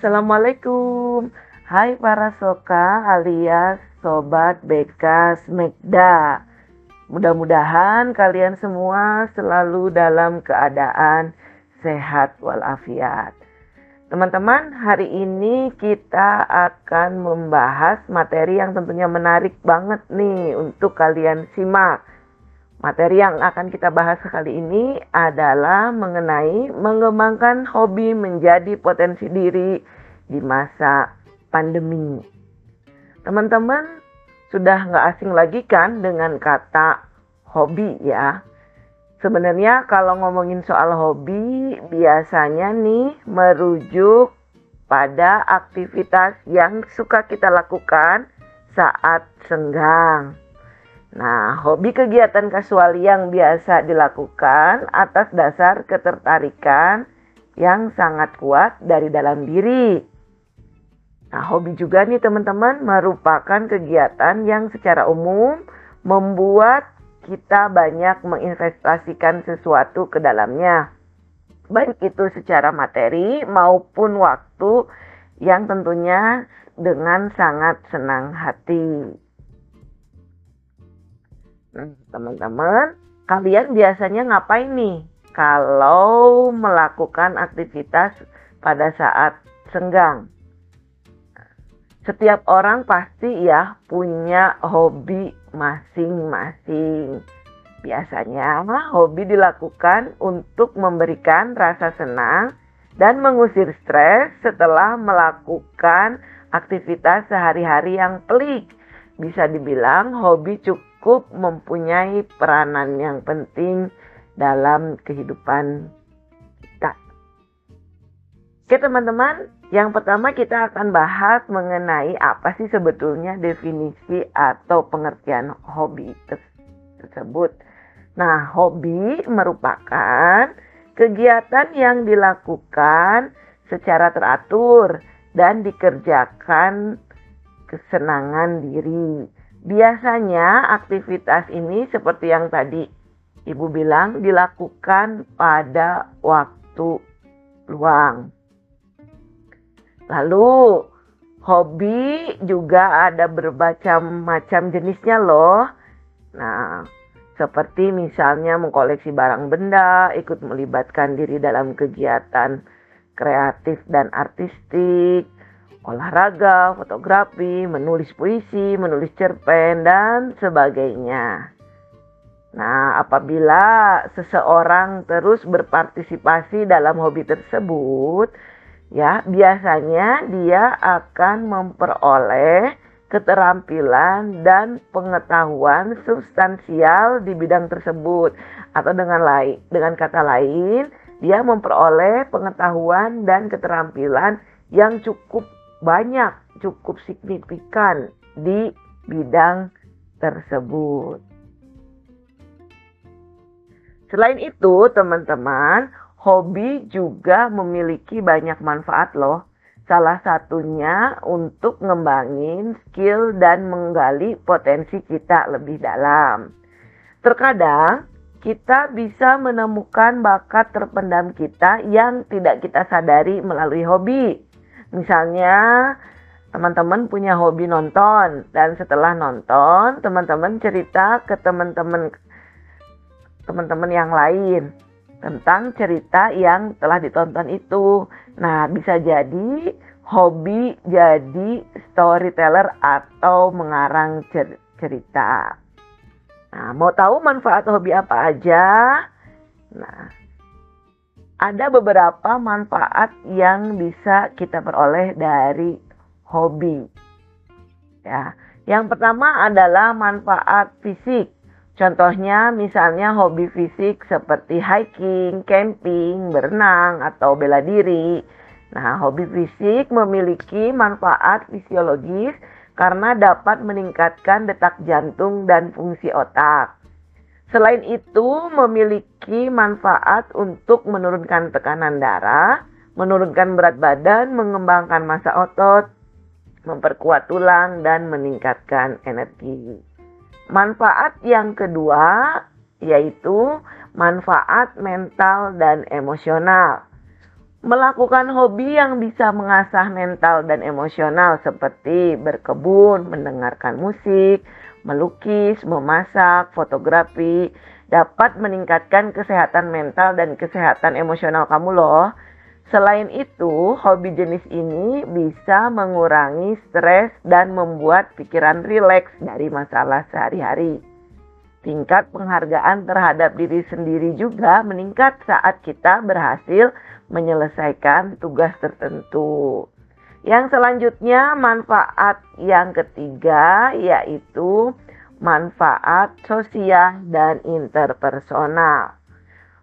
Assalamualaikum. Hai para soka alias sobat bekas Megda. Mudah-mudahan kalian semua selalu dalam keadaan sehat walafiat. Teman-teman, hari ini kita akan membahas materi yang tentunya menarik banget nih untuk kalian simak. Materi yang akan kita bahas kali ini adalah mengenai mengembangkan hobi menjadi potensi diri di masa pandemi. Teman-teman, sudah nggak asing lagi kan dengan kata hobi ya. Sebenarnya kalau ngomongin soal hobi biasanya nih merujuk pada aktivitas yang suka kita lakukan saat senggang. Nah, hobi kegiatan kasual yang biasa dilakukan atas dasar ketertarikan yang sangat kuat dari dalam diri. Nah, hobi juga nih teman-teman merupakan kegiatan yang secara umum membuat kita banyak menginvestasikan sesuatu ke dalamnya. Baik itu secara materi maupun waktu yang tentunya dengan sangat senang hati. Nah, teman-teman, kalian biasanya ngapain nih kalau melakukan aktivitas pada saat senggang? setiap orang pasti ya punya hobi masing-masing. Biasanya hobi dilakukan untuk memberikan rasa senang dan mengusir stres setelah melakukan aktivitas sehari-hari yang pelik. Bisa dibilang hobi cukup mempunyai peranan yang penting dalam kehidupan kita. Oke teman-teman, yang pertama kita akan bahas mengenai apa sih sebetulnya definisi atau pengertian hobi tersebut. Nah, hobi merupakan kegiatan yang dilakukan secara teratur dan dikerjakan kesenangan diri. Biasanya aktivitas ini seperti yang tadi Ibu bilang dilakukan pada waktu luang. Lalu hobi juga ada berbagai macam jenisnya loh. Nah, seperti misalnya mengkoleksi barang benda, ikut melibatkan diri dalam kegiatan kreatif dan artistik, olahraga, fotografi, menulis puisi, menulis cerpen, dan sebagainya. Nah, apabila seseorang terus berpartisipasi dalam hobi tersebut, ya biasanya dia akan memperoleh keterampilan dan pengetahuan substansial di bidang tersebut atau dengan lain dengan kata lain dia memperoleh pengetahuan dan keterampilan yang cukup banyak cukup signifikan di bidang tersebut. Selain itu, teman-teman, hobi juga memiliki banyak manfaat loh. Salah satunya untuk ngembangin skill dan menggali potensi kita lebih dalam. Terkadang kita bisa menemukan bakat terpendam kita yang tidak kita sadari melalui hobi. Misalnya, teman-teman punya hobi nonton dan setelah nonton, teman-teman cerita ke teman-teman teman-teman yang lain tentang cerita yang telah ditonton itu. Nah, bisa jadi hobi jadi storyteller atau mengarang cer cerita. Nah, mau tahu manfaat hobi apa aja? Nah, ada beberapa manfaat yang bisa kita peroleh dari hobi. Ya, yang pertama adalah manfaat fisik. Contohnya misalnya hobi fisik seperti hiking, camping, berenang, atau bela diri. Nah, hobi fisik memiliki manfaat fisiologis karena dapat meningkatkan detak jantung dan fungsi otak. Selain itu, memiliki manfaat untuk menurunkan tekanan darah, menurunkan berat badan, mengembangkan massa otot, memperkuat tulang, dan meningkatkan energi. Manfaat yang kedua yaitu manfaat mental dan emosional. Melakukan hobi yang bisa mengasah mental dan emosional seperti berkebun, mendengarkan musik, melukis, memasak, fotografi dapat meningkatkan kesehatan mental dan kesehatan emosional kamu loh. Selain itu, hobi jenis ini bisa mengurangi stres dan membuat pikiran rileks dari masalah sehari-hari. Tingkat penghargaan terhadap diri sendiri juga meningkat saat kita berhasil menyelesaikan tugas tertentu. Yang selanjutnya manfaat yang ketiga yaitu manfaat sosial dan interpersonal.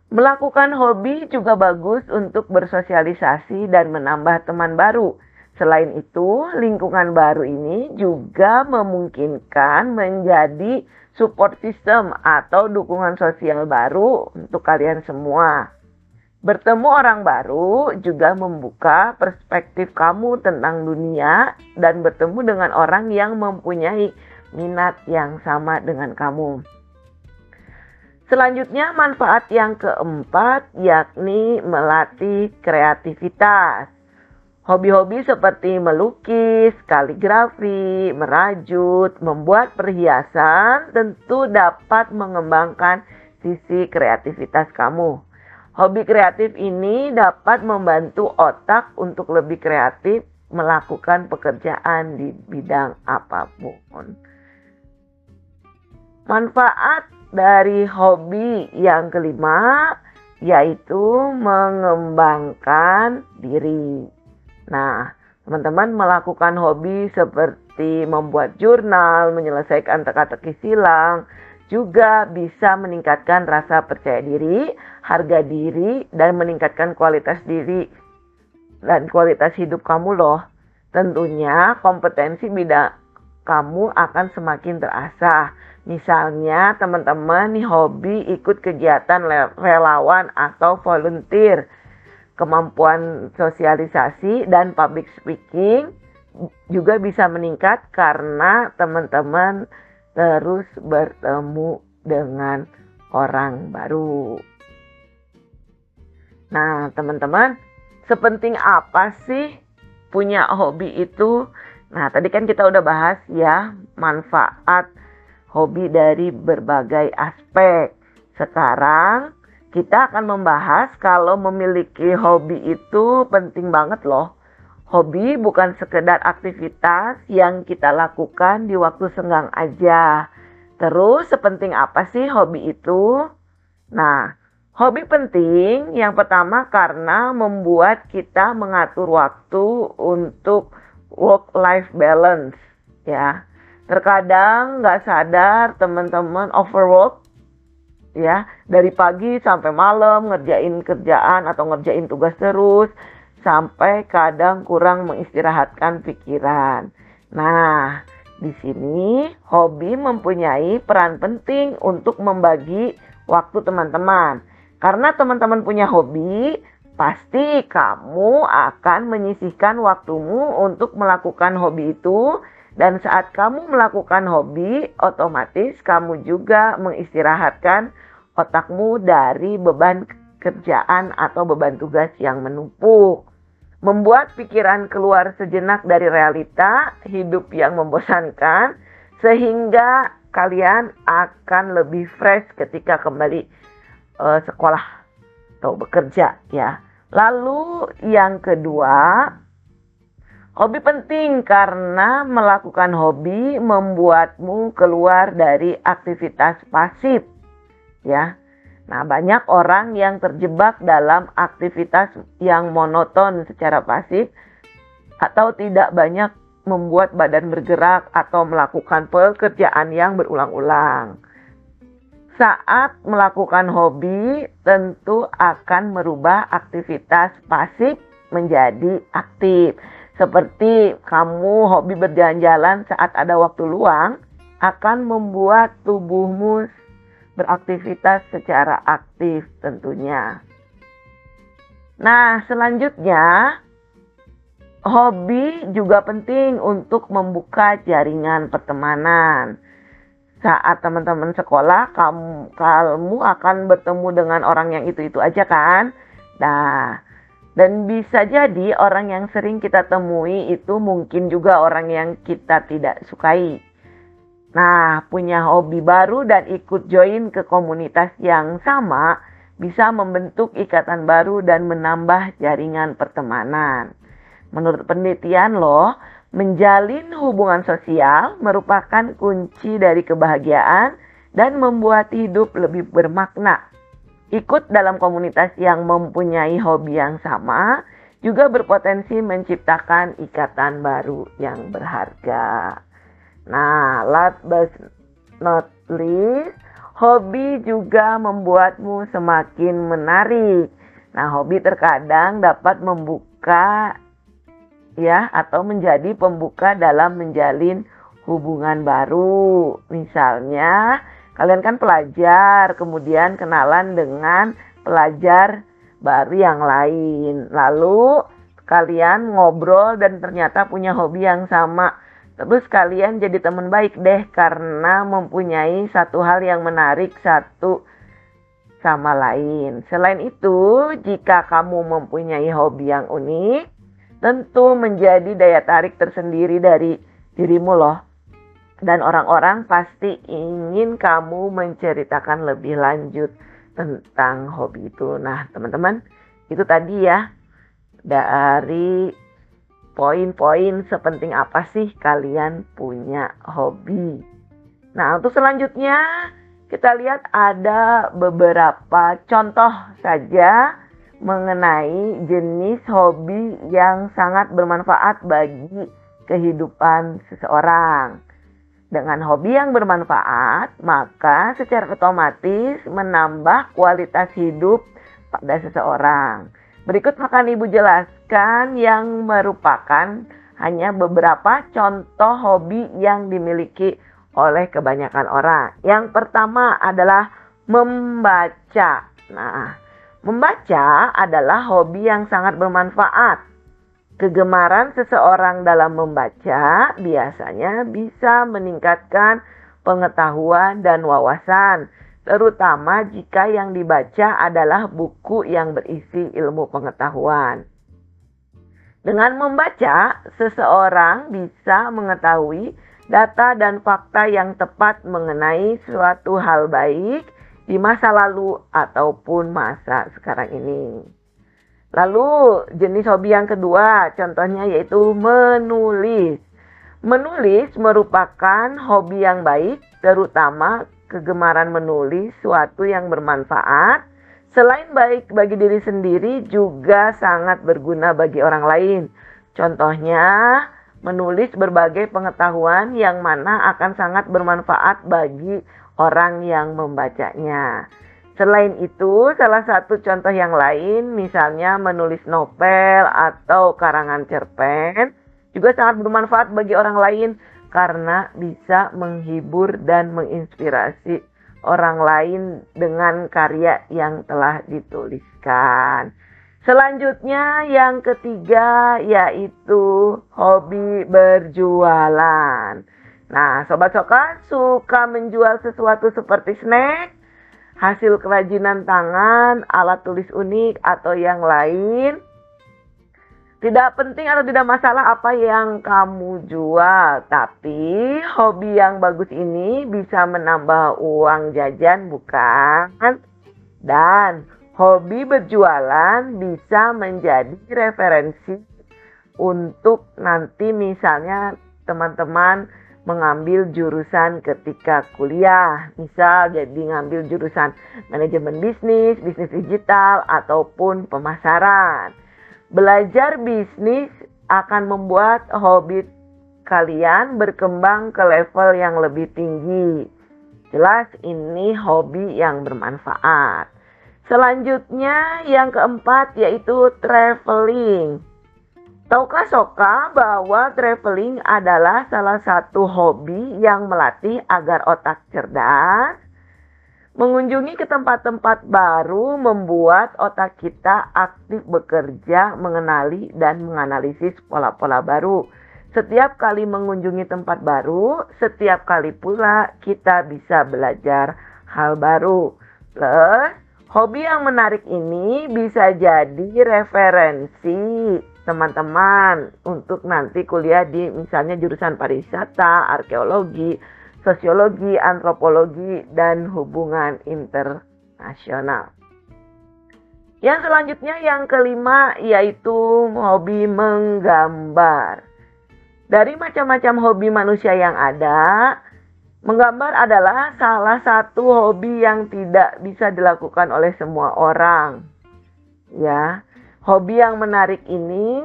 Melakukan hobi juga bagus untuk bersosialisasi dan menambah teman baru. Selain itu, lingkungan baru ini juga memungkinkan menjadi support system atau dukungan sosial baru untuk kalian semua. Bertemu orang baru juga membuka perspektif kamu tentang dunia dan bertemu dengan orang yang mempunyai minat yang sama dengan kamu. Selanjutnya manfaat yang keempat yakni melatih kreativitas. Hobi-hobi seperti melukis, kaligrafi, merajut, membuat perhiasan tentu dapat mengembangkan sisi kreativitas kamu. Hobi kreatif ini dapat membantu otak untuk lebih kreatif melakukan pekerjaan di bidang apa pun. Manfaat dari hobi yang kelima yaitu mengembangkan diri. Nah, teman-teman melakukan hobi seperti membuat jurnal, menyelesaikan teka-teki silang, juga bisa meningkatkan rasa percaya diri, harga diri, dan meningkatkan kualitas diri dan kualitas hidup kamu loh. Tentunya kompetensi bidang kamu akan semakin terasa. Misalnya teman-teman nih hobi ikut kegiatan relawan atau volunteer. Kemampuan sosialisasi dan public speaking juga bisa meningkat karena teman-teman terus bertemu dengan orang baru. Nah, teman-teman, sepenting apa sih punya hobi itu? Nah, tadi kan kita udah bahas ya manfaat hobi dari berbagai aspek. Sekarang kita akan membahas kalau memiliki hobi itu penting banget loh Hobi bukan sekedar aktivitas yang kita lakukan di waktu senggang aja. Terus sepenting apa sih hobi itu? Nah, hobi penting yang pertama karena membuat kita mengatur waktu untuk work-life balance ya. Terkadang nggak sadar teman-teman overwork ya dari pagi sampai malam ngerjain kerjaan atau ngerjain tugas terus sampai kadang kurang mengistirahatkan pikiran. Nah, di sini hobi mempunyai peran penting untuk membagi waktu teman-teman. Karena teman-teman punya hobi, pasti kamu akan menyisihkan waktumu untuk melakukan hobi itu dan saat kamu melakukan hobi, otomatis kamu juga mengistirahatkan otakmu dari beban kerjaan atau beban tugas yang menumpuk membuat pikiran keluar sejenak dari realita hidup yang membosankan sehingga kalian akan lebih fresh ketika kembali uh, sekolah atau bekerja ya. Lalu yang kedua, hobi penting karena melakukan hobi membuatmu keluar dari aktivitas pasif ya Nah, banyak orang yang terjebak dalam aktivitas yang monoton secara pasif atau tidak banyak membuat badan bergerak atau melakukan pekerjaan yang berulang-ulang. Saat melakukan hobi, tentu akan merubah aktivitas pasif menjadi aktif. Seperti kamu hobi berjalan-jalan saat ada waktu luang, akan membuat tubuhmu beraktivitas secara aktif tentunya. Nah, selanjutnya hobi juga penting untuk membuka jaringan pertemanan. Saat teman-teman sekolah, kamu, kamu akan bertemu dengan orang yang itu-itu aja kan? Nah, Dan bisa jadi orang yang sering kita temui itu mungkin juga orang yang kita tidak sukai. Nah, punya hobi baru dan ikut join ke komunitas yang sama bisa membentuk ikatan baru dan menambah jaringan pertemanan. Menurut penelitian loh, menjalin hubungan sosial merupakan kunci dari kebahagiaan dan membuat hidup lebih bermakna. Ikut dalam komunitas yang mempunyai hobi yang sama juga berpotensi menciptakan ikatan baru yang berharga. Nah, last but not least, hobi juga membuatmu semakin menarik. Nah, hobi terkadang dapat membuka ya atau menjadi pembuka dalam menjalin hubungan baru. Misalnya, kalian kan pelajar, kemudian kenalan dengan pelajar baru yang lain. Lalu kalian ngobrol dan ternyata punya hobi yang sama Terus kalian jadi teman baik deh karena mempunyai satu hal yang menarik satu sama lain. Selain itu, jika kamu mempunyai hobi yang unik, tentu menjadi daya tarik tersendiri dari dirimu loh. Dan orang-orang pasti ingin kamu menceritakan lebih lanjut tentang hobi itu. Nah, teman-teman, itu tadi ya dari poin-poin sepenting apa sih kalian punya hobi. Nah, untuk selanjutnya kita lihat ada beberapa contoh saja mengenai jenis hobi yang sangat bermanfaat bagi kehidupan seseorang. Dengan hobi yang bermanfaat, maka secara otomatis menambah kualitas hidup pada seseorang. Berikut akan Ibu jelaskan yang merupakan hanya beberapa contoh hobi yang dimiliki oleh kebanyakan orang. Yang pertama adalah membaca. Nah, membaca adalah hobi yang sangat bermanfaat. Kegemaran seseorang dalam membaca biasanya bisa meningkatkan pengetahuan dan wawasan terutama jika yang dibaca adalah buku yang berisi ilmu pengetahuan. Dengan membaca, seseorang bisa mengetahui data dan fakta yang tepat mengenai suatu hal baik di masa lalu ataupun masa sekarang ini. Lalu, jenis hobi yang kedua, contohnya yaitu menulis. Menulis merupakan hobi yang baik, terutama kegemaran menulis suatu yang bermanfaat, selain baik bagi diri sendiri juga sangat berguna bagi orang lain. Contohnya, menulis berbagai pengetahuan yang mana akan sangat bermanfaat bagi orang yang membacanya. Selain itu, salah satu contoh yang lain, misalnya menulis novel atau karangan cerpen, juga sangat bermanfaat bagi orang lain karena bisa menghibur dan menginspirasi orang lain dengan karya yang telah dituliskan. Selanjutnya yang ketiga yaitu hobi berjualan. Nah, sobat soka suka menjual sesuatu seperti snack, hasil kerajinan tangan, alat tulis unik atau yang lain tidak penting atau tidak masalah apa yang kamu jual, tapi hobi yang bagus ini bisa menambah uang jajan, bukan? Dan hobi berjualan bisa menjadi referensi untuk nanti misalnya teman-teman mengambil jurusan ketika kuliah. Misal jadi ngambil jurusan manajemen bisnis, bisnis digital, ataupun pemasaran. Belajar bisnis akan membuat hobi kalian berkembang ke level yang lebih tinggi. Jelas ini hobi yang bermanfaat. Selanjutnya yang keempat yaitu traveling. Tahukah Soka bahwa traveling adalah salah satu hobi yang melatih agar otak cerdas, Mengunjungi ke tempat-tempat baru membuat otak kita aktif bekerja, mengenali dan menganalisis pola-pola baru. Setiap kali mengunjungi tempat baru, setiap kali pula kita bisa belajar hal baru. Plus, Hobi yang menarik ini bisa jadi referensi teman-teman untuk nanti kuliah di misalnya jurusan pariwisata, arkeologi, sosiologi, antropologi, dan hubungan internasional. Yang selanjutnya yang kelima yaitu hobi menggambar. Dari macam-macam hobi manusia yang ada, Menggambar adalah salah satu hobi yang tidak bisa dilakukan oleh semua orang. Ya, hobi yang menarik ini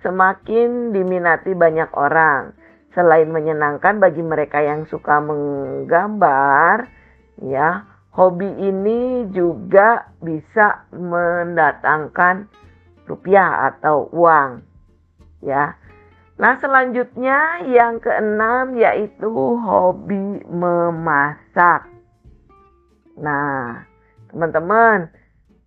semakin diminati banyak orang. Selain menyenangkan bagi mereka yang suka menggambar, ya, hobi ini juga bisa mendatangkan rupiah atau uang. Ya, Nah, selanjutnya yang keenam yaitu hobi memasak. Nah, teman-teman,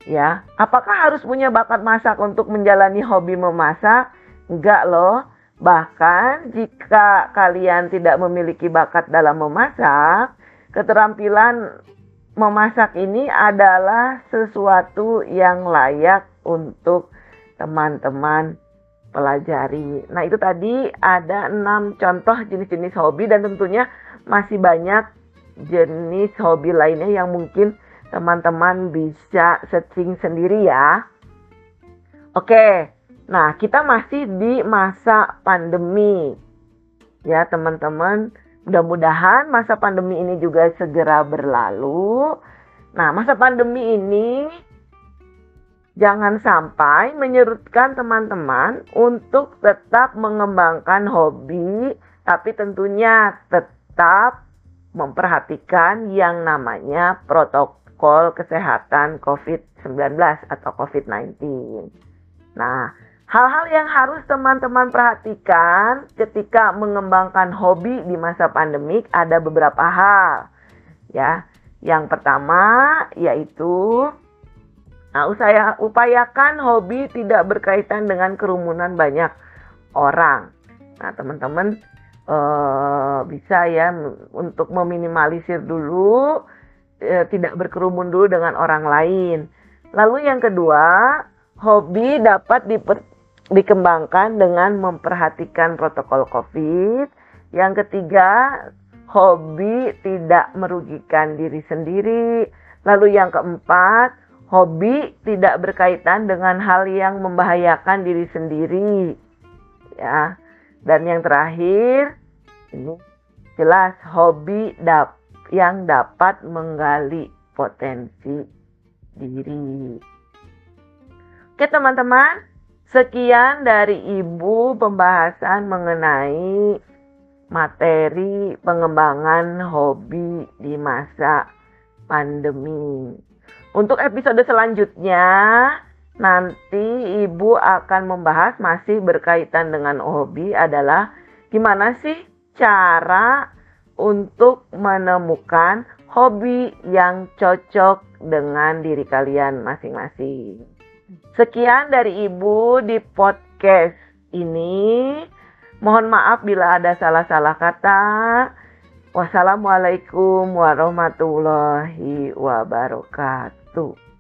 ya, apakah harus punya bakat masak untuk menjalani hobi memasak? Enggak loh. Bahkan jika kalian tidak memiliki bakat dalam memasak, keterampilan memasak ini adalah sesuatu yang layak untuk teman-teman pelajari. Nah itu tadi ada enam contoh jenis-jenis hobi dan tentunya masih banyak jenis hobi lainnya yang mungkin teman-teman bisa searching sendiri ya. Oke, nah kita masih di masa pandemi. Ya teman-teman, mudah-mudahan masa pandemi ini juga segera berlalu. Nah masa pandemi ini Jangan sampai menyerutkan teman-teman untuk tetap mengembangkan hobi, tapi tentunya tetap memperhatikan yang namanya protokol kesehatan COVID-19 atau COVID-19. Nah, hal-hal yang harus teman-teman perhatikan ketika mengembangkan hobi di masa pandemik ada beberapa hal. Ya, yang pertama yaitu Nah, usaya, upayakan hobi tidak berkaitan dengan kerumunan banyak orang. Nah, teman-teman uh, bisa ya untuk meminimalisir dulu uh, tidak berkerumun dulu dengan orang lain. Lalu yang kedua, hobi dapat diper, dikembangkan dengan memperhatikan protokol COVID. Yang ketiga, hobi tidak merugikan diri sendiri. Lalu yang keempat, Hobi tidak berkaitan dengan hal yang membahayakan diri sendiri. Ya. Dan yang terakhir, ini jelas hobi dap yang dapat menggali potensi diri. Oke teman-teman, sekian dari Ibu pembahasan mengenai materi pengembangan hobi di masa pandemi. Untuk episode selanjutnya, nanti Ibu akan membahas masih berkaitan dengan hobi adalah gimana sih cara untuk menemukan hobi yang cocok dengan diri kalian masing-masing. Sekian dari Ibu di podcast ini. Mohon maaf bila ada salah-salah kata. Wassalamualaikum warahmatullahi wabarakatuh.